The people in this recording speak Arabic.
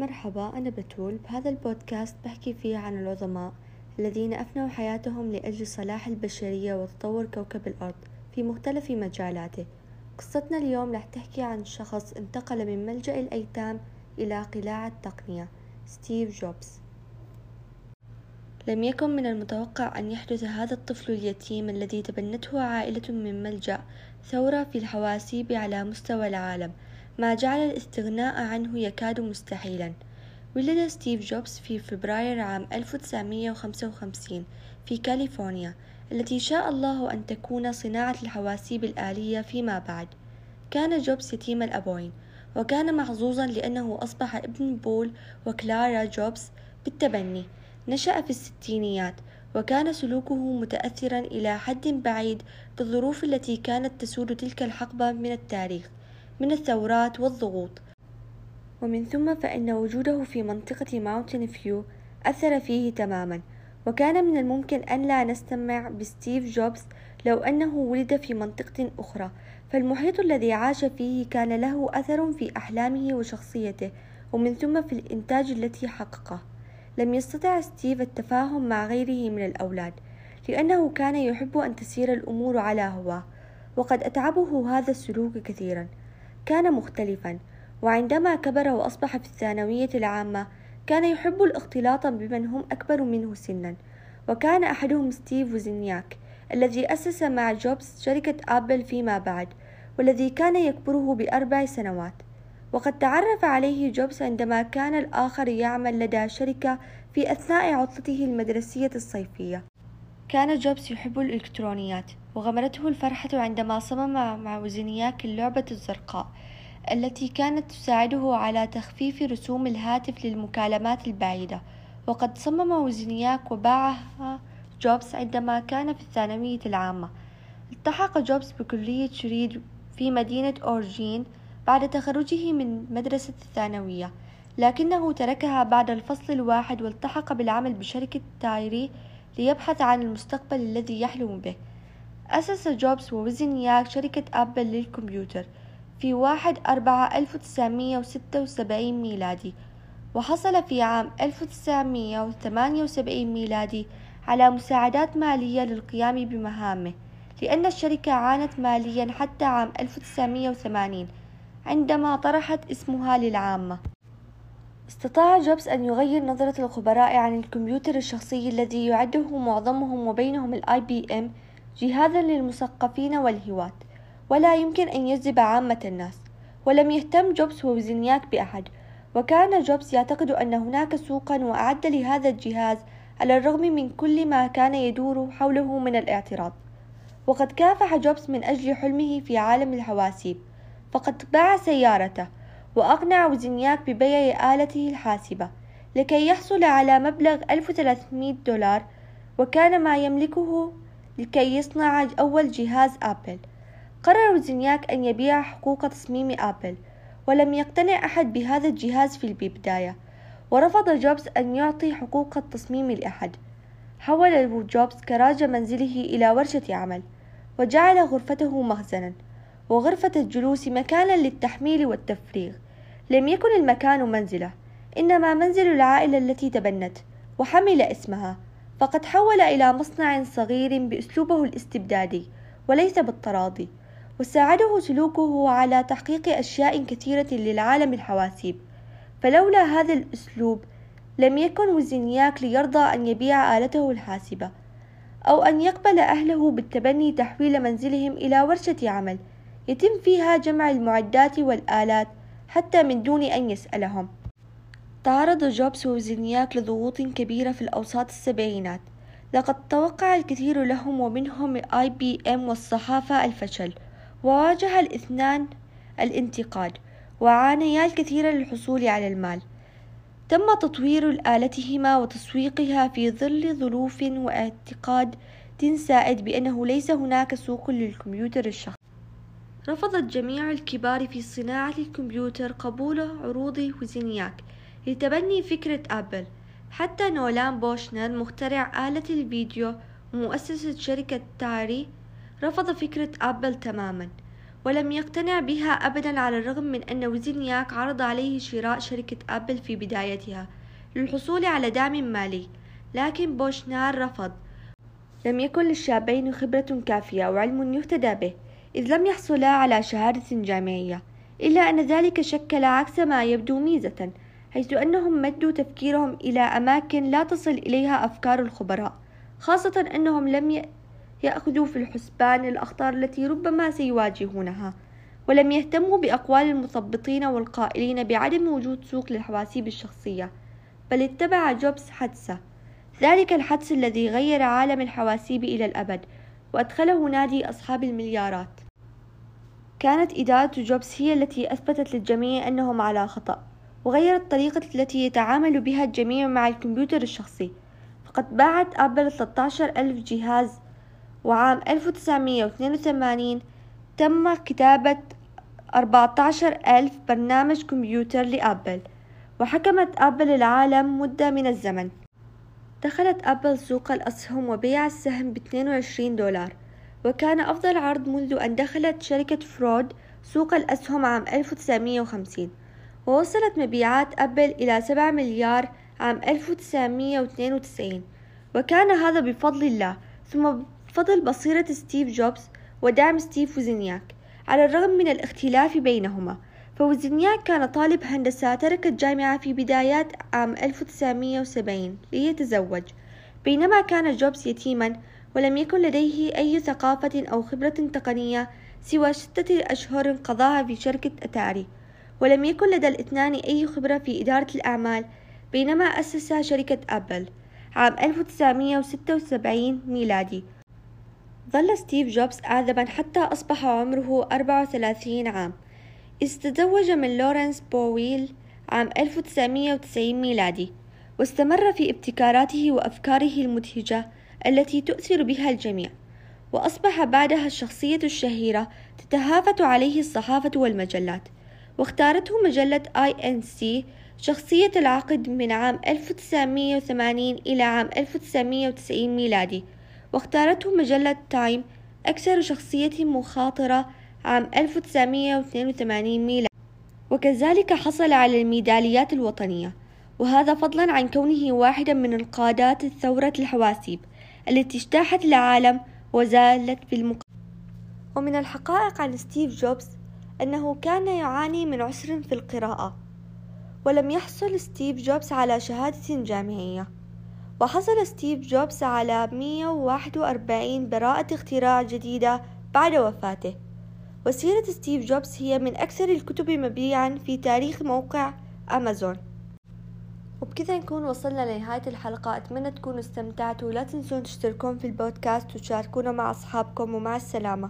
مرحبا أنا بتول. بهذا البودكاست بحكي فيه عن العظماء الذين أفنوا حياتهم لأجل صلاح البشرية وتطور كوكب الأرض في مختلف مجالاته. قصتنا اليوم رح تحكي عن شخص انتقل من ملجأ الأيتام إلى قلاع التقنية ستيف جوبز. لم يكن من المتوقع أن يحدث هذا الطفل اليتيم الذي تبنته عائلة من ملجأ ثورة في الحواسيب على مستوى العالم. ما جعل الاستغناء عنه يكاد مستحيلا. ولد ستيف جوبز في فبراير عام 1955 في كاليفورنيا التي شاء الله أن تكون صناعة الحواسيب الآلية فيما بعد. كان جوبز يتيم الأبوين وكان محظوظا لأنه أصبح ابن بول وكلارا جوبز بالتبني. نشأ في الستينيات وكان سلوكه متأثرا إلى حد بعيد بالظروف التي كانت تسود تلك الحقبة من التاريخ. من الثورات والضغوط. ومن ثم فإن وجوده في منطقة ماونتن فيو أثر فيه تماما. وكان من الممكن أن لا نستمع بستيف جوبز لو أنه ولد في منطقة أخرى. فالمحيط الذي عاش فيه كان له أثر في أحلامه وشخصيته ومن ثم في الإنتاج التي حققه. لم يستطع ستيف التفاهم مع غيره من الأولاد لأنه كان يحب أن تسير الأمور على هواه. وقد أتعبه هذا السلوك كثيرا. كان مختلفا وعندما كبر وأصبح في الثانوية العامة كان يحب الاختلاط بمن هم أكبر منه سنا وكان أحدهم ستيف وزنياك الذي أسس مع جوبز شركة آبل فيما بعد والذي كان يكبره بأربع سنوات. وقد تعرف عليه جوبز عندما كان الآخر يعمل لدى شركة في أثناء عطلته المدرسية الصيفية. كان جوبز يحب الإلكترونيات وغمرته الفرحة عندما صمم مع وزنياك اللعبة الزرقاء التي كانت تساعده على تخفيف رسوم الهاتف للمكالمات البعيدة. وقد صمم وزنياك وباعها جوبز عندما كان في الثانوية العامة. التحق جوبز بكلية شريد في مدينة أورجين بعد تخرجه من مدرسة الثانوية لكنه تركها بعد الفصل الواحد والتحق بالعمل بشركة تايري ليبحث عن المستقبل الذي يحلم به. أسس جوبز ووزنياك شركة أبل للكمبيوتر في واحد أربعة ألف وتسعمية وستة وسبعين ميلادي وحصل في عام ألف وتسعمية وثمانية وسبعين ميلادي على مساعدات مالية للقيام بمهامه لأن الشركة عانت ماليا حتى عام 1980 عندما طرحت اسمها للعامة. استطاع جوبز أن يغير نظرة الخبراء عن الكمبيوتر الشخصي الذي يعده معظمهم وبينهم ال IBM جهازا للمثقفين والهواة ولا يمكن أن يجذب عامة الناس. ولم يهتم جوبز ووزنياك بأحد. وكان جوبز يعتقد أن هناك سوقا واعدا لهذا الجهاز على الرغم من كل ما كان يدور حوله من الاعتراض. وقد كافح جوبز من أجل حلمه في عالم الحواسيب. فقد باع سيارته وأقنع وزنياك ببيع آلته الحاسبة لكي يحصل على مبلغ 1300 دولار وكان ما يملكه لكي يصنع أول جهاز آبل. قرر وزنياك أن يبيع حقوق تصميم آبل ولم يقتنع أحد بهذا الجهاز في البداية. ورفض جوبز أن يعطي حقوق التصميم لأحد. حول جوبز كراج منزله إلى ورشة عمل وجعل غرفته مخزنا. وغرفة الجلوس مكانا للتحميل والتفريغ. لم يكن المكان منزله إنما منزل العائلة التي تبنت وحمل اسمها. فقد حول إلى مصنع صغير بأسلوبه الاستبدادي وليس بالتراضي. وساعده سلوكه على تحقيق أشياء كثيرة للعالم الحواسيب. فلولا هذا الأسلوب لم يكن وزنياك ليرضى أن يبيع آلته الحاسبة أو أن يقبل أهله بالتبني تحويل منزلهم إلى ورشة عمل. يتم فيها جمع المعدات والآلات حتى من دون أن يسألهم. تعرض جوبز ووزنياك لضغوط كبيرة في الأوساط السبعينات. لقد توقع الكثير لهم ومنهم آي بي إم والصحافة الفشل. وواجه الاثنان الانتقاد وعانيا الكثير للحصول على المال. تم تطوير آلتهما وتسويقها في ظل ظروف واعتقاد سائد بأنه ليس هناك سوق للكمبيوتر الشخصي. رفضت جميع الكبار في صناعة الكمبيوتر قبول عروض وزنياك لتبني فكرة أبل. حتى نولان بوشنر مخترع آلة الفيديو ومؤسسة شركة أتاري رفض فكرة أبل تماما ولم يقتنع بها أبدا على الرغم من أن وزنياك عرض عليه شراء شركة أبل في بدايتها للحصول على دعم مالي. لكن بوشنار رفض. لم يكن للشابين خبرة كافية وعلم يهتدى به. إذ لم يحصلا على شهادة جامعية إلا أن ذلك شكل عكس ما يبدو ميزة حيث أنهم مدوا تفكيرهم إلى أماكن لا تصل إليها أفكار الخبراء خاصة أنهم لم يأخذوا في الحسبان الأخطار التي ربما سيواجهونها ولم يهتموا بأقوال المثبطين والقائلين بعدم وجود سوق للحواسيب الشخصية بل اتبع جوبز حدسه ذلك الحدس الذي غير عالم الحواسيب إلى الأبد وأدخله نادي أصحاب المليارات. كانت إدارة جوبز هي التي أثبتت للجميع أنهم على خطأ وغيرت الطريقة التي يتعامل بها الجميع مع الكمبيوتر الشخصي. فقد باعت أبل 13 ألف جهاز وعام 1982 تم كتابة 14 ألف برنامج كمبيوتر لأبل وحكمت أبل العالم مدة من الزمن. دخلت أبل سوق الأسهم وبيع السهم ب 22 دولار. وكان أفضل عرض منذ أن دخلت شركة فورد سوق الأسهم عام 1950 ووصلت مبيعات أبل إلى 7 مليار عام 1992 وكان هذا بفضل الله ثم بفضل بصيرة ستيف جوبز ودعم ستيف وزنياك على الرغم من الاختلاف بينهما. فوزنياك كان طالب هندسة ترك الجامعة في بدايات عام 1970 ليتزوج. بينما كان جوبز يتيما ولم يكن لديه أي ثقافة أو خبرة تقنية سوى ستة أشهر قضاها في شركة أتاري. ولم يكن لدى الاثنان أي خبرة في إدارة الأعمال بينما أسس شركة أبل عام 1976 ميلادي. ظل ستيف جوبز أعزبا حتى أصبح عمره 34 عام. إذ تزوج من لورين باول عام 1990 ميلادي واستمر في ابتكاراته وأفكاره المدهشة التي تأثر بها الجميع وأصبح بعدها الشخصية الشهيرة تتهافت عليه الصحافة والمجلات واختارته مجلة INC شخصية العقد من عام 1980 إلى عام 1990 ميلادي واختارته مجلة تايم أكثر شخصية مخاطرة عام 1982 ميلادي وكذلك حصل على الميداليات الوطنية وهذا فضلا عن كونه واحدا من القادات الثورة الحواسيب التي اجتاحت العالم وزالت في المقدمة ومن الحقائق عن ستيف جوبز أنه كان يعاني من عسر في القراءة ولم يحصل ستيف جوبز على شهادة جامعية. وحصل ستيف جوبز على 141 براءة اختراع جديدة بعد وفاته. وسيرة ستيف جوبز هي من أكثر الكتب مبيعا في تاريخ موقع أمازون. وبكذا نكون وصلنا لنهاية الحلقة. أتمنى تكونوا استمتعتوا. لا تنسون تشتركون في البودكاست وتشاركونا مع أصحابكم ومع السلامة.